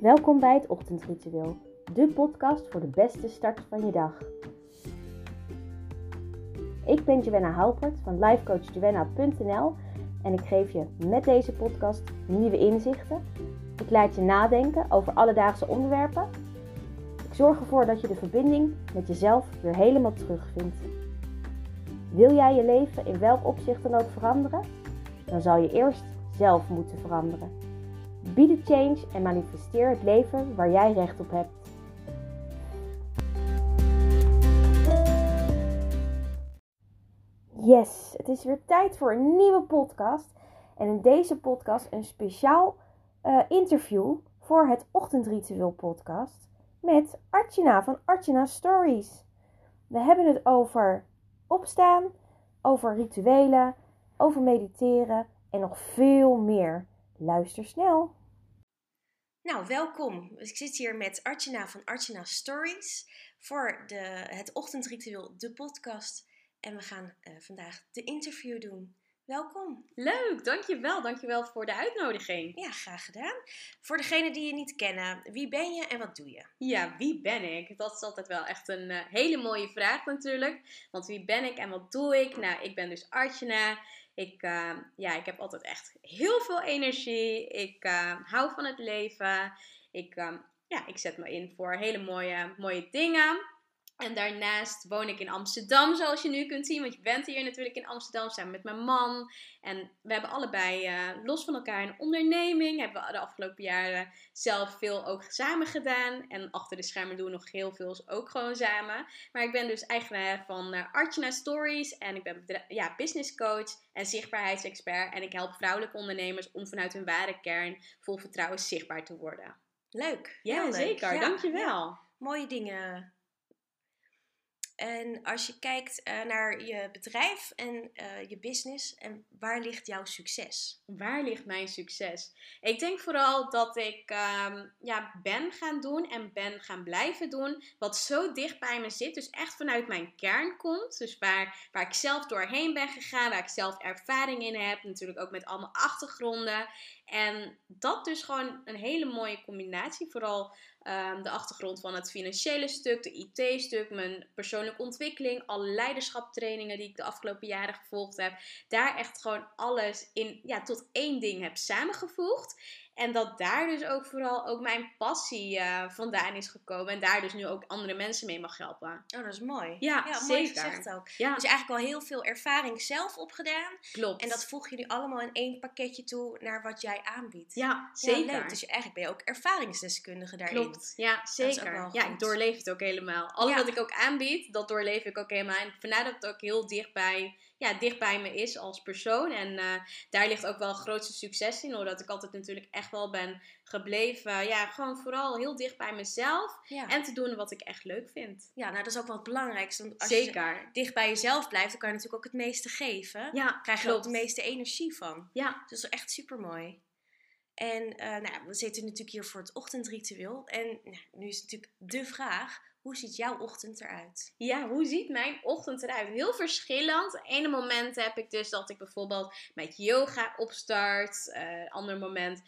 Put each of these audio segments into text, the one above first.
Welkom bij het Ochtendritueel, de podcast voor de beste start van je dag. Ik ben Joanna Halpert van lifecoachjoanna.nl en ik geef je met deze podcast nieuwe inzichten. Ik laat je nadenken over alledaagse onderwerpen. Ik zorg ervoor dat je de verbinding met jezelf weer helemaal terugvindt. Wil jij je leven in welk opzicht dan ook veranderen? Dan zal je eerst zelf moeten veranderen. Be the change en manifesteer het leven waar jij recht op hebt. Yes, het is weer tijd voor een nieuwe podcast. En in deze podcast een speciaal uh, interview voor het Ochtendritueel podcast met Archina van Archina Stories. We hebben het over opstaan, over rituelen, over mediteren en nog veel meer. Luister snel. Nou, welkom. Ik zit hier met Archina van Archina Stories voor de, het Ochtendritueel, de podcast. En we gaan uh, vandaag de interview doen. Welkom. Leuk, dankjewel. Dankjewel voor de uitnodiging. Ja, graag gedaan. Voor degenen die je niet kennen, wie ben je en wat doe je? Ja, wie ben ik? Dat is altijd wel echt een uh, hele mooie vraag natuurlijk. Want wie ben ik en wat doe ik? Nou, ik ben dus Archina. Ik, uh, ja, ik heb altijd echt heel veel energie. Ik uh, hou van het leven. Ik, uh, ja, ik zet me in voor hele mooie, mooie dingen. En daarnaast woon ik in Amsterdam, zoals je nu kunt zien. Want je bent hier natuurlijk in Amsterdam samen met mijn man. En we hebben allebei uh, los van elkaar een onderneming. Hebben we de afgelopen jaren zelf veel ook samen gedaan. En achter de schermen doen we nog heel veel ook gewoon samen. Maar ik ben dus eigenaar van uh, Archana Stories. En ik ben ja, business coach en zichtbaarheidsexpert. En ik help vrouwelijke ondernemers om vanuit hun ware kern vol vertrouwen zichtbaar te worden. Leuk. Ja, Heel zeker. Leuk. Dankjewel. Ja. Mooie dingen en als je kijkt uh, naar je bedrijf en uh, je business, en waar ligt jouw succes? Waar ligt mijn succes? Ik denk vooral dat ik um, ja, ben gaan doen en ben gaan blijven doen wat zo dicht bij me zit. Dus echt vanuit mijn kern komt. Dus waar, waar ik zelf doorheen ben gegaan, waar ik zelf ervaring in heb. Natuurlijk ook met allemaal achtergronden. En dat dus gewoon een hele mooie combinatie. Vooral um, de achtergrond van het financiële stuk, de IT-stuk, mijn persoonlijke ontwikkeling, alle leiderschaptrainingen die ik de afgelopen jaren gevolgd heb. Daar echt gewoon alles in, ja, tot één ding heb samengevoegd. En dat daar dus ook vooral ook mijn passie uh, vandaan is gekomen. En daar dus nu ook andere mensen mee mag helpen. Oh, dat is mooi. Ja, ja zeker. mooi gezegd ook. Ja. Dus eigenlijk al heel veel ervaring zelf opgedaan. Klopt. En dat voeg je nu allemaal in één pakketje toe naar wat jij aanbiedt. Ja, zeker. Ja, leuk. Dus eigenlijk ben je ook ervaringsdeskundige daarin. Klopt. Ja, zeker. Ja, ik doorleef het ook helemaal. Alles wat ik ook aanbied, dat doorleef ik ook helemaal. En vandaar dat het ook heel dichtbij ja, dicht bij me is als persoon. En uh, daar ligt ook wel het grootste succes in. Omdat ik altijd natuurlijk echt wel ben gebleven. Ja, gewoon vooral heel dicht bij mezelf. Ja. En te doen wat ik echt leuk vind. Ja, nou dat is ook wel het belangrijkste. Want als Zeker. je dicht bij jezelf blijft, dan kan je natuurlijk ook het meeste geven. Ja, krijg je ook de meeste energie van. Ja. Dus dat is echt super mooi. En uh, nou, we zitten natuurlijk hier voor het ochtendritueel. En nou, nu is natuurlijk de vraag: hoe ziet jouw ochtend eruit? Ja, hoe ziet mijn ochtend eruit? Heel verschillend. Ene moment heb ik dus dat ik bijvoorbeeld met yoga opstart. Uh, ander moment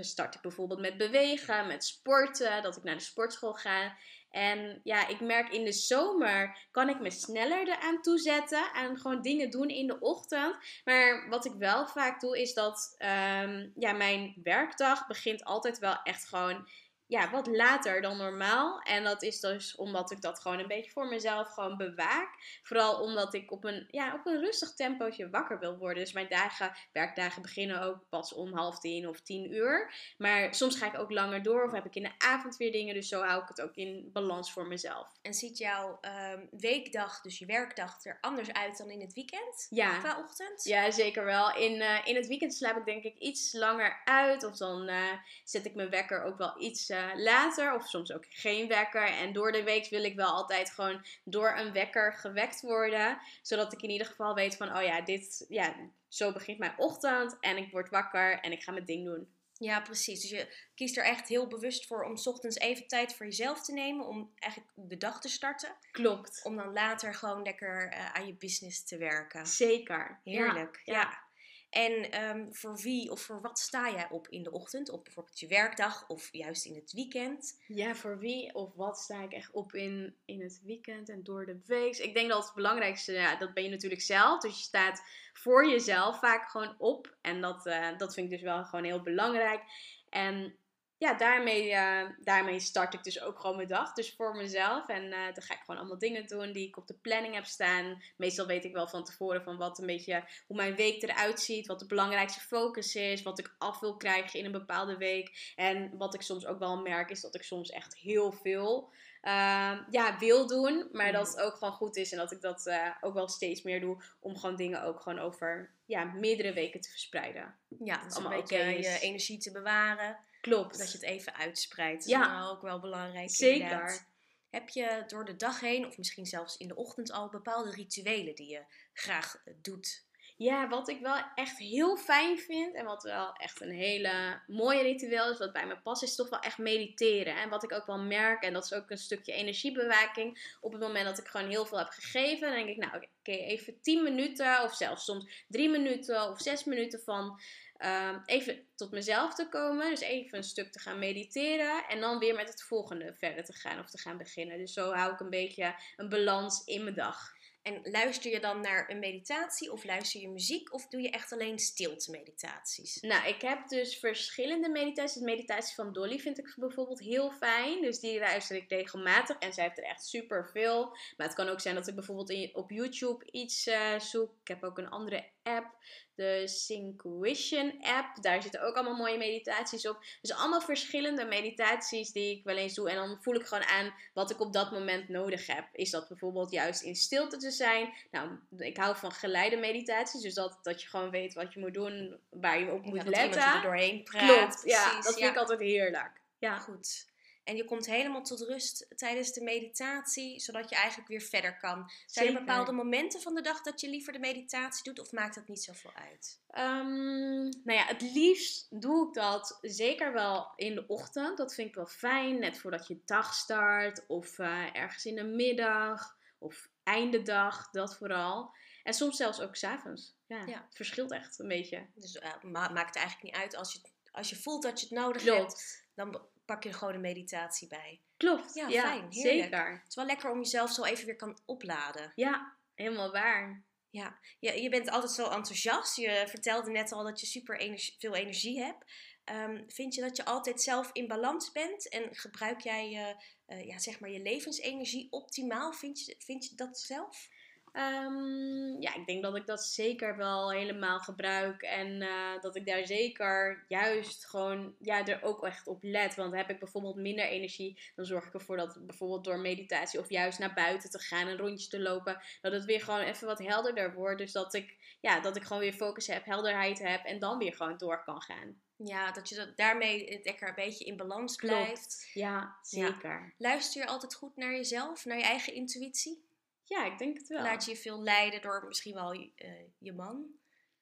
start ik bijvoorbeeld met bewegen, met sporten. Dat ik naar de sportschool ga. En ja, ik merk in de zomer kan ik me sneller eraan toezetten en gewoon dingen doen in de ochtend. Maar wat ik wel vaak doe is dat um, ja, mijn werkdag begint altijd wel echt gewoon ja, wat later dan normaal. En dat is dus omdat ik dat gewoon een beetje voor mezelf gewoon bewaak. Vooral omdat ik op een, ja, op een rustig tempootje wakker wil worden. Dus mijn dagen, werkdagen beginnen ook pas om half tien of tien uur. Maar soms ga ik ook langer door of heb ik in de avond weer dingen. Dus zo hou ik het ook in balans voor mezelf. En ziet jouw um, weekdag, dus je werkdag, er anders uit dan in het weekend? Ja. Qua ochtend? Ja, zeker wel. In, uh, in het weekend slaap ik denk ik iets langer uit. Of dan uh, zet ik mijn wekker ook wel iets... Uh, later of soms ook geen wekker. En door de week wil ik wel altijd gewoon door een wekker gewekt worden. Zodat ik in ieder geval weet van, oh ja, dit, ja, zo begint mijn ochtend. En ik word wakker en ik ga mijn ding doen. Ja, precies. Dus je kiest er echt heel bewust voor om 's ochtends even tijd voor jezelf te nemen. Om eigenlijk de dag te starten. Klopt. Om dan later gewoon lekker uh, aan je business te werken. Zeker. Heerlijk, ja. ja. En ehm, voor wie of voor wat sta jij op in de ochtend? Op bijvoorbeeld je werkdag of juist in het weekend? Ja, voor wie of wat sta ik echt op in, in het weekend en door de week? Ik denk dat het belangrijkste, ja, dat ben je natuurlijk zelf. Dus je staat voor jezelf vaak gewoon op. En dat, eh, dat vind ik dus wel gewoon heel belangrijk. En ja, daarmee, uh, daarmee start ik dus ook gewoon mijn dag. Dus voor mezelf. En uh, dan ga ik gewoon allemaal dingen doen die ik op de planning heb staan. Meestal weet ik wel van tevoren van wat een beetje, hoe mijn week eruit ziet. Wat de belangrijkste focus is. Wat ik af wil krijgen in een bepaalde week. En wat ik soms ook wel merk is dat ik soms echt heel veel uh, ja, wil doen. Maar dat het ook gewoon goed is. En dat ik dat ook wel steeds meer doe. Om gewoon dingen ook gewoon over ja, meerdere weken te verspreiden. Ja, dus allemaal een beetje okay je energie te bewaren. Klopt. Dat je het even uitspreidt. Ja. Dat is ook wel belangrijk. Zeker. Inderdaad. Heb je door de dag heen, of misschien zelfs in de ochtend al, bepaalde rituelen die je graag doet? Ja, wat ik wel echt heel fijn vind en wat wel echt een hele mooie ritueel is, wat bij me past, is toch wel echt mediteren. En wat ik ook wel merk, en dat is ook een stukje energiebewaking, op het moment dat ik gewoon heel veel heb gegeven, dan denk ik, nou oké, even 10 minuten of zelfs soms 3 minuten of 6 minuten van um, even tot mezelf te komen. Dus even een stuk te gaan mediteren. En dan weer met het volgende verder te gaan of te gaan beginnen. Dus zo hou ik een beetje een balans in mijn dag. En luister je dan naar een meditatie of luister je muziek of doe je echt alleen stilte meditaties? Nou, ik heb dus verschillende meditaties. De meditatie van Dolly vind ik bijvoorbeeld heel fijn. Dus die luister ik regelmatig en zij heeft er echt super veel. Maar het kan ook zijn dat ik bijvoorbeeld op YouTube iets uh, zoek. Ik heb ook een andere app de Syncvision app. Daar zitten ook allemaal mooie meditaties op. Dus allemaal verschillende meditaties die ik wel eens doe. En dan voel ik gewoon aan wat ik op dat moment nodig heb. Is dat bijvoorbeeld juist in stilte te zijn? Nou, ik hou van geleide meditaties. Dus dat, dat je gewoon weet wat je moet doen, waar je op moet ja, letten. Dat er doorheen praat. Klopt, ja. Precies, Dat vind ja. ik altijd heerlijk. Ja, Goed. En je komt helemaal tot rust tijdens de meditatie, zodat je eigenlijk weer verder kan. Zijn er bepaalde momenten van de dag dat je liever de meditatie doet, of maakt dat niet zoveel uit? Ehm, nou ja, het liefst doe ik dat zeker wel in de ochtend. Dat vind ik wel fijn, net voordat je dag start. Of eh, ergens in de middag. Of einde dag, dat vooral. En soms zelfs ook s'avonds. Ja, Ja. het verschilt echt een beetje. Dus eh, ma- maakt het eigenlijk niet uit als je, als je voelt dat je het nodig hebt, dan pak je er gewoon een meditatie bij. Klopt. Ja, Ja, fijn, heerlijk. zeker. Het is wel lekker om jezelf zo even weer kan opladen. Ja, helemaal waar. Ja, je, je bent altijd zo enthousiast. Je vertelde net al dat je super energie, veel energie hebt. Ehm, vind je dat je altijd zelf in balans bent en gebruik jij je, eh, ja, zeg maar je levensenergie optimaal? Vind je, vind je dat zelf? Ehm, ja, ik denk dat ik dat zeker wel helemaal gebruik. En eh, dat ik daar zeker juist gewoon ja, er ook echt op let. Want heb ik bijvoorbeeld minder energie, dan zorg ik ervoor dat bijvoorbeeld door meditatie of juist naar buiten te gaan, een rondje te lopen, dat het weer gewoon even wat helderder wordt. Dus dat ik, ja, dat ik gewoon weer focus heb, helderheid heb en dan weer gewoon door kan gaan. Ja, dat je dat daarmee lekker een beetje in balans blijft. Ja, zeker. Luister je altijd goed naar jezelf, naar je eigen intuïtie? Ja, ik denk het wel. Laat je je veel leiden door misschien wel je, eh, je man?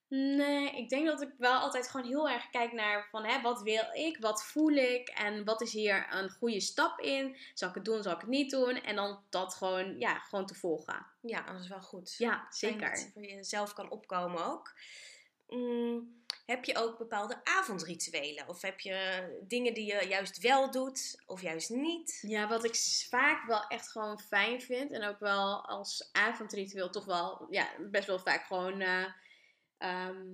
Nee, ik denk dat ik wel altijd gewoon heel erg kijk naar van hè, wat wil ik, wat voel ik en wat is hier een goede stap in. Zal ik het doen, zal ik het niet doen? En dan dat gewoon, ja, gewoon te volgen. Ja, dat is wel goed. Ja, Fijn dat zeker. het voor jezelf kan opkomen ook. Mm, heb je ook bepaalde avondrituelen? Of heb je dingen die je juist wel doet of juist niet? Ja, wat ik vaak wel echt gewoon fijn vind en ook wel als avondritueel toch wel, ja, best wel vaak gewoon eh, ehm,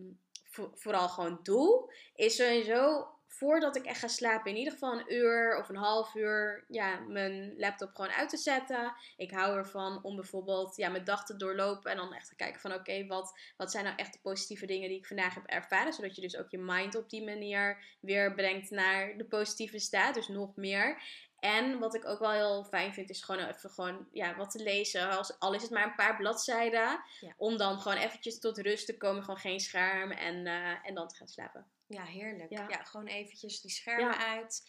vo- vooral gewoon doe, is sowieso voordat ik echt ga slapen, in ieder geval een uur of een half uur, ja, mijn laptop gewoon uit te zetten. Ik hou ervan om bijvoorbeeld ja, mijn dag te doorlopen en dan echt te kijken van oké, wat, wat zijn nou echt de positieve dingen die ik vandaag heb ervaren, zodat je dus ook je mind op die manier weer brengt naar de positieve staat, dus nog meer. En wat ik ook wel heel fijn vind, is gewoon even gewoon, ja, wat te lezen. Als, al is het maar een paar bladzijden. Ja. Om dan gewoon eventjes tot rust te komen. Gewoon geen scherm. En, eh, en dan te gaan slapen. Ja, heerlijk. Ja. Ja, gewoon eventjes die schermen Ja. uit.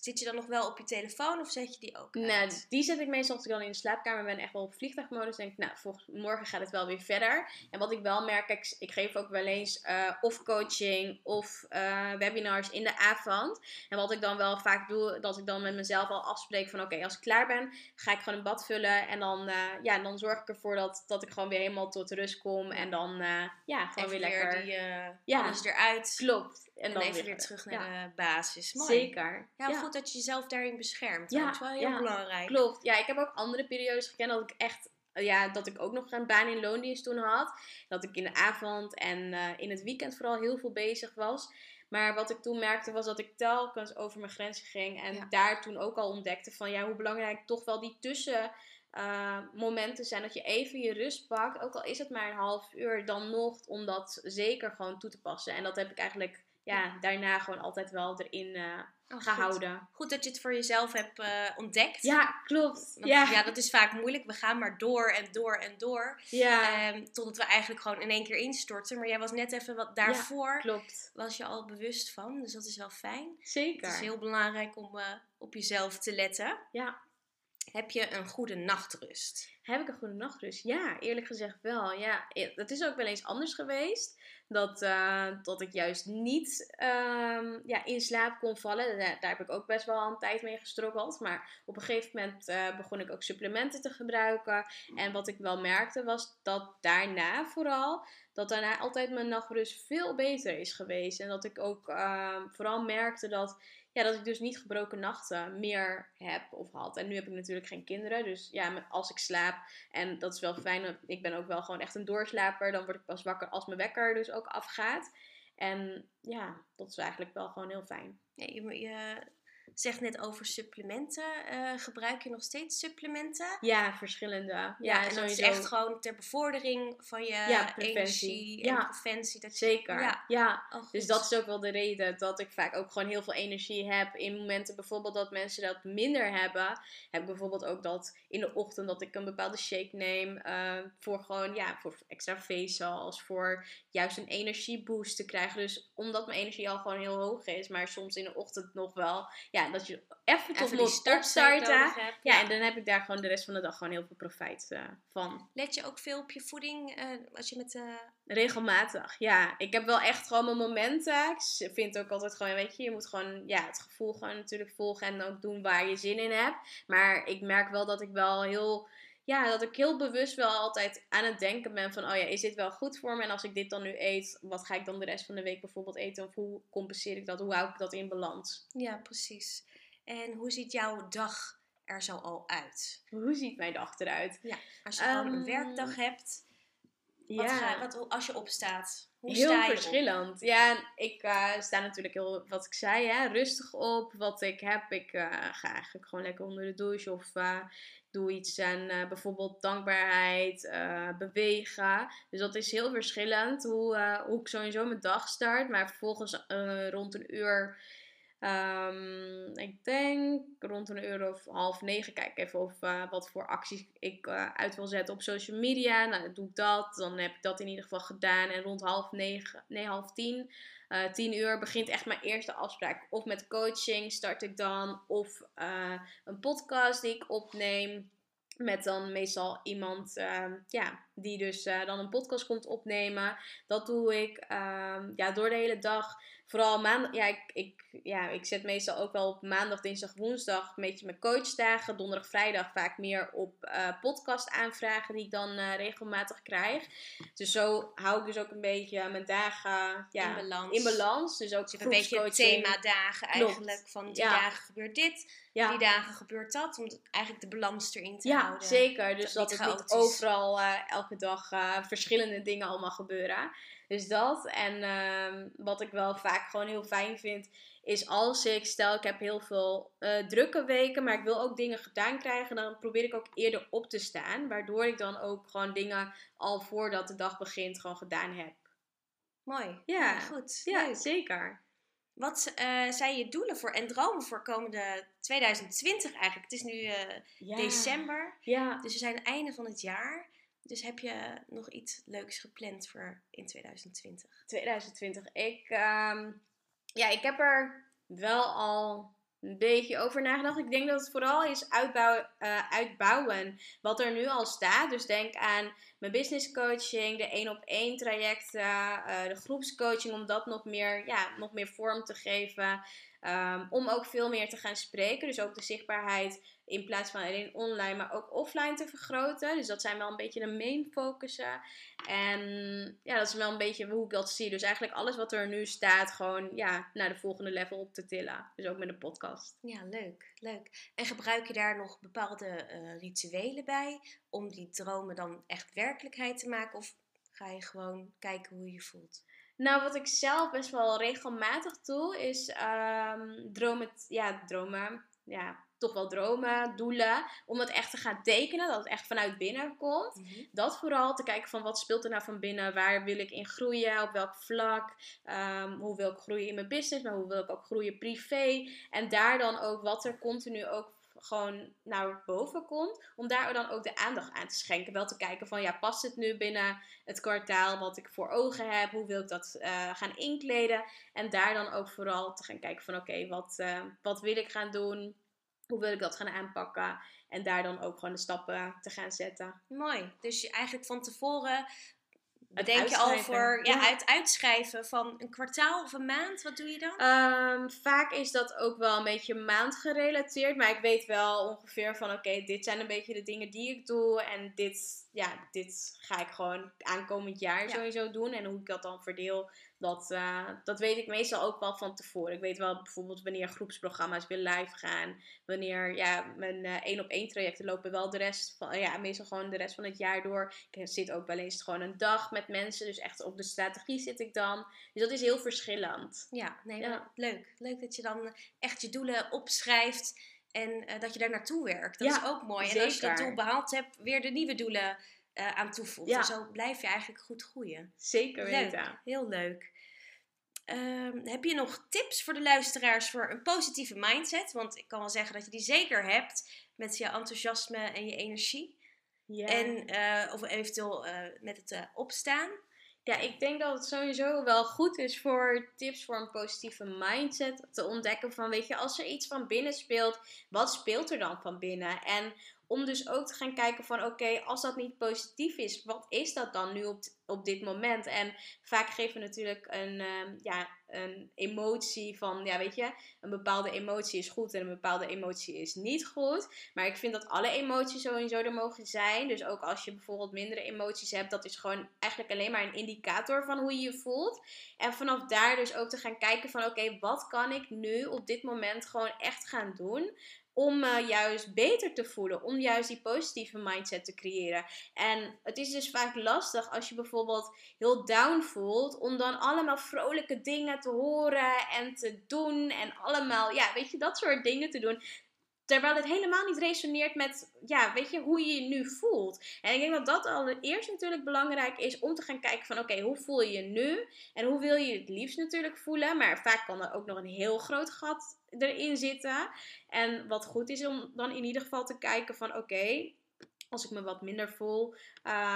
Zit je dan nog wel op je telefoon of zet je die ook Nou, uit? die zet ik meestal als ik dan in de slaapkamer ben, echt wel op vliegtuigmodus. Denk ik, nou, volgens, morgen gaat het wel weer verder. En wat ik wel merk, ik, ik geef ook wel eens eh, of coaching of eh, webinars in de avond. En wat ik dan wel vaak doe, dat ik dan met mezelf al afspreek van, oké, als ik klaar ben, ga ik gewoon een bad vullen. En dan, eh, ja, dan zorg ik ervoor dat, dat ik gewoon weer helemaal tot rust kom. En dan, ja, gewoon Even weer lekker. die Ja. alles eruit. Klopt. En, En, dan even weer terug naar ja. de basis. Mooi. Zeker. Ja, goed dat je jezelf daarin beschermt. Ja, dat is wel heel ja. belangrijk. Klopt. Ja, ik heb ook andere periodes gekend dat ik echt, ja, dat ik ook nog een baan in loondienst toen had. Dat ik in de avond en eh, in het weekend vooral heel veel bezig was. Maar wat ik toen merkte was dat ik telkens over mijn grenzen ging. En daar toen ook al ontdekte van ja, hoe belangrijk toch wel die tussen eh, momenten zijn. Dat je even je rust pakt. Ook al is het maar een half uur, dan nog om dat zeker gewoon toe te passen. En dat heb ik eigenlijk ja, daarna gewoon altijd wel erin eh, Oh, gehouden. Goed dat je het voor jezelf hebt eh, ontdekt. Ja, klopt. Want, Ja, ja, dat is vaak moeilijk. We gaan maar door en door en door. ja. Ehm, totdat we eigenlijk gewoon in één keer instorten. Maar jij was net even wat daarvoor. klopt. Was je al bewust van. Dus dat is wel fijn. Zeker. Het is heel belangrijk om eh, op jezelf te letten. Ja. Heb je een goede nachtrust? Heb ik een goede nachtrust? Ja, eerlijk gezegd wel. Ja, het is ook wel eens anders geweest. Dat, eh, dat ik juist niet ehm, ja, in slaap kon vallen. Daar, heb ik ook best wel een tijd mee gestrokkeld. Maar op een gegeven moment eh, begon ik ook supplementen te gebruiken. En wat ik wel merkte was dat daarna vooral... Dat daarna altijd mijn nachtrust veel beter is geweest. En dat ik ook ehm, vooral merkte dat ja, dat ik dus niet gebroken nachten meer heb of had. En nu heb ik natuurlijk geen kinderen. Dus ja, als ik slaap, en dat is wel fijn, ik ben ook wel gewoon echt een doorslaper. Dan word ik pas wakker als mijn wekker dus ook afgaat. En ja, dat is eigenlijk wel gewoon heel fijn. Ja, je, je zegt net over supplementen. Eh, gebruik je nog steeds supplementen? Ja, verschillende. Ja, Ja, en dat is echt gewoon ter bevordering van je Ja, energie Ja. en preventie. Dat je- Zeker. Ja, Ja. oh. Dus dat is ook wel de reden dat ik vaak ook gewoon heel veel energie heb. In momenten bijvoorbeeld dat mensen dat minder hebben. Heb ik bijvoorbeeld ook dat in de ochtend dat ik een bepaalde shake neem. eh, voor gewoon, ja, voor extra vezels. Voor juist een energieboost te krijgen. Dus omdat mijn energie al gewoon heel hoog is. Maar soms in de ochtend nog wel. Ja, dat je even tot startstart opstarten. Ja, en dan heb ik daar gewoon de rest van de dag gewoon heel veel profijt eh, van. Let je ook veel op je voeding eh, als je met... eh, Regelmatig, ja. Ik heb wel echt gewoon mijn momenten. Ik vind ook altijd gewoon, weet je, je moet gewoon ja, het gevoel gewoon natuurlijk volgen en ook doen waar je zin in hebt. Maar ik merk wel dat ik wel heel, ja, dat ik heel bewust wel altijd aan het denken ben van, oh ja, is dit wel goed voor me? En als ik dit dan nu eet, wat ga ik dan de rest van de week bijvoorbeeld eten? Of hoe compenseer ik dat? Hoe hou ik dat in balans? ja, precies. En hoe ziet jouw dag er zo al uit? Hoe ziet mijn dag eruit? Als je gewoon een Ehm, werkdag hebt, wat ga, wat, als je opstaat, hoe heel sta je op? verschillend. Ja, ik eh, sta natuurlijk heel, wat ik zei, hè, rustig op. Wat ik heb, ik eh, ga eigenlijk gewoon lekker onder de douche of eh, doe iets aan bijvoorbeeld dankbaarheid, bewegen. Dus dat is heel verschillend hoe, hoe ik sowieso mijn dag start. Maar vervolgens rond een uur. Ehm, ik denk rond een uur of half negen. Kijk even of eh, wat voor acties ik eh, uit wil zetten op social media. Nou, doe ik dat. Dan heb ik dat in ieder geval gedaan. En rond half negen, nee, half tien. eh, tien uur begint echt mijn eerste afspraak. Of met coaching start ik dan. Of een podcast die ik opneem. Met dan meestal iemand ehm, ja, die dus dan een podcast komt opnemen. Dat doe ik ehm, ja, door de hele dag. Vooral maandag. Ja ik, ik, ja, ik zet meestal ook wel op maandag, dinsdag, woensdag een beetje mijn coachdagen. Donderdag, vrijdag vaak meer op eh podcast aanvragen die ik dan eh, regelmatig krijg. Dus zo hou ik dus ook een beetje mijn dagen ja, in balans. in balans. Dus ook Dus een beetje themadagen Klopt. eigenlijk. Van die Ja. dagen gebeurt dit, Ja. die dagen gebeurt dat. Om eigenlijk de balans erin te Ja, houden. zeker. Dus dat dat, het niet overal eh, elke dag verschillende dingen allemaal gebeuren. Dus dat. En ehm, wat ik wel vaak gewoon heel fijn vind, is als ik, stel ik heb heel veel eh, drukke weken, maar ik wil ook dingen gedaan krijgen, dan probeer ik ook eerder op te staan. Waardoor ik dan ook gewoon dingen al voordat de dag begint gewoon gedaan heb. Mooi. Ja. goed. Ja, Leuk. zeker. Wat eh, zijn je doelen voor en dromen voor komende 2020 eigenlijk? Het is nu eh, Ja. december, Ja. dus we zijn het einde van het jaar. Dus heb je nog iets leuks gepland voor in 2020? 2020. Ik, ehm, ja, ik heb er wel al een beetje over nagedacht. Ik denk dat het vooral is uitbouwen, eh, uitbouwen wat er nu al staat. Dus denk aan mijn business coaching, de één op één trajecten, uh, de groepscoaching, om dat nog meer, ja, nog meer vorm te geven. Um, om ook veel meer te gaan spreken. Dus ook de zichtbaarheid in plaats van alleen online, maar ook offline te vergroten. Dus dat zijn wel een beetje de main focussen. En ja, dat is wel een beetje hoe ik dat zie. Dus eigenlijk alles wat er nu staat, gewoon ja, naar de volgende level op te tillen. Dus ook met een podcast. Ja, leuk, leuk. En gebruik je daar nog bepaalde uh, rituelen bij om die dromen dan echt werkelijkheid te maken? Of ga je gewoon kijken hoe je je voelt? Nou, wat ik zelf best wel regelmatig doe, is um, dromen, ja, dromen, ja, toch wel dromen, doelen, om dat echt te gaan tekenen, dat het echt vanuit binnen komt. Mhm. Dat vooral te kijken van wat speelt er nou van binnen, waar wil ik in groeien, op welk vlak, um, hoe wil ik groeien in mijn business, maar hoe wil ik ook groeien privé. En daar dan ook wat er continu ook gewoon naar boven komt, om daar dan ook de aandacht aan te schenken. Wel te kijken van, ja, past het nu binnen het kwartaal wat ik voor ogen heb? Hoe wil ik dat uh, gaan inkleden? En daar dan ook vooral te gaan kijken van, oké, wat, uh, wat wil ik gaan doen? Hoe wil ik dat gaan aanpakken? En daar dan ook gewoon de stappen te gaan zetten. Mooi. Dus je eigenlijk van tevoren Denk je al voor ja, ja. het uitschrijven van een kwartaal of een maand? Wat doe je dan? Um, vaak is dat ook wel een beetje maand gerelateerd. Maar ik weet wel ongeveer van oké, dit zijn een beetje de dingen die ik doe. En dit, ja, dit ga ik gewoon aankomend jaar sowieso doen. En hoe ik dat dan verdeel, dat, uh, dat weet ik meestal ook wel van tevoren. Ik weet wel bijvoorbeeld wanneer groepsprogramma's weer live gaan. Wanneer ja, mijn uh, één op één trajecten lopen wel de rest van, ja, meestal gewoon de rest van het jaar door. Ik zit ook wel eens gewoon een dag met mensen. Dus echt op de strategie zit ik dan. Dus dat is heel verschillend. Ja, nee, ja. leuk. Leuk dat je dan echt je doelen opschrijft. En uh, dat je daar naartoe werkt. Dat ja, is ook mooi. En als je dat doel behaald hebt, weer de nieuwe doelen uh, aan toevoegt. Ja. En zo blijf je eigenlijk goed groeien. Zeker weten. Heel leuk. Um, heb je nog tips voor de luisteraars voor een positieve mindset? Want ik kan wel zeggen dat je die zeker hebt met je enthousiasme en je energie. Ja. En, uh, of eventueel met het opstaan. Ja, ik denk dat het sowieso wel goed is voor tips voor een positieve mindset. Te ontdekken van, weet je, als er iets van binnen speelt, wat speelt er dan van binnen? En om dus ook te gaan kijken van oké, als dat niet positief is, wat is dat dan nu op, op dit moment? En vaak geven we natuurlijk een, uh, ja, een emotie van, ja weet je, een bepaalde emotie is goed en een bepaalde emotie is niet goed. Maar ik vind dat alle emoties sowieso er mogen zijn. Dus ook als je bijvoorbeeld mindere emoties hebt, dat is gewoon eigenlijk alleen maar een indicator van hoe je je voelt. En vanaf daar dus ook te gaan kijken van oké, wat kan ik nu op dit moment gewoon echt gaan doen? Om me uh, juist beter te voelen, om juist die positieve mindset te creëren. En het is dus vaak lastig als je bijvoorbeeld heel down voelt, om dan allemaal vrolijke dingen te horen en te doen en allemaal, ja, weet je, dat soort dingen te doen. Terwijl het helemaal niet resoneert met, ja, weet je, hoe je je nu voelt. En ik denk dat dat allereerst natuurlijk belangrijk is om te gaan kijken van, oké, hoe voel je je nu? En hoe wil je het liefst natuurlijk voelen? Maar vaak kan er ook nog een heel groot gat erin zitten. En wat goed is om dan in ieder geval te kijken van, oké, als ik me wat minder voel,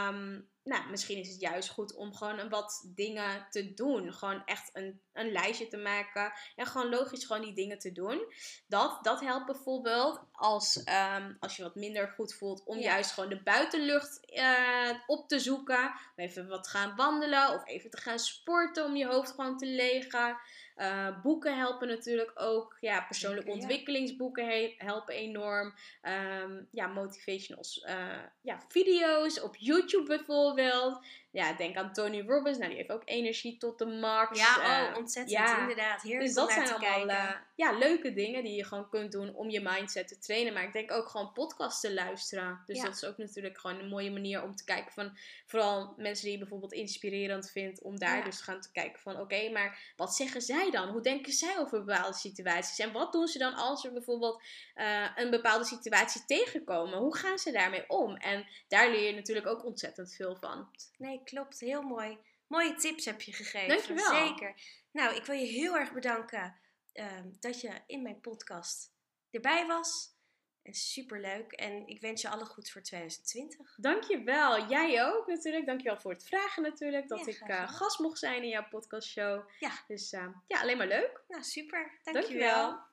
um, nou, misschien is het juist goed om gewoon wat dingen te doen. Gewoon echt een, een lijstje te maken. En gewoon logisch gewoon die dingen te doen. Dat, dat helpt bijvoorbeeld als, um, als je wat minder goed voelt. Om juist gewoon de buitenlucht uh, op te zoeken. Even wat gaan wandelen. Of even te gaan sporten om je hoofd gewoon te legen. Uh, boeken helpen natuurlijk ook. Ja, persoonlijke ontwikkelingsboeken helpen enorm. Um, ja, motivational uh, ja, video's op YouTube bijvoorbeeld bills. Ja, denk aan Tony Robbins. Nou, die heeft ook energie tot de max. Ja, oh, uh, ontzettend. Ja. Inderdaad. Heerlijk dus dat zijn allemaal uh, ja, leuke dingen die je gewoon kunt doen om je mindset te trainen. Maar ik denk ook gewoon podcasts te luisteren. Dus dat is ook natuurlijk gewoon een mooie manier om te kijken van... Vooral mensen die je bijvoorbeeld inspirerend vindt. Om daar dus gaan te kijken van... Oké, maar wat zeggen zij dan? Hoe denken zij over bepaalde situaties? En wat doen ze dan als ze bijvoorbeeld uh, een bepaalde situatie tegenkomen? Hoe gaan ze daarmee om? En daar leer je natuurlijk ook ontzettend veel van. Nee, klopt. Heel mooi. Mooie tips heb je gegeven. Dankjewel. Zeker. Nou, ik wil je heel erg bedanken um, dat je in mijn podcast erbij was. Super leuk. En ik wens je alle goed voor 2020. Dankjewel. Jij ook natuurlijk. Dankjewel voor het vragen natuurlijk. Dat ja, ik uh, gast mocht zijn in jouw podcastshow. Ja. Dus uh, ja, alleen maar leuk. Nou, super. Dankjewel. Dankjewel.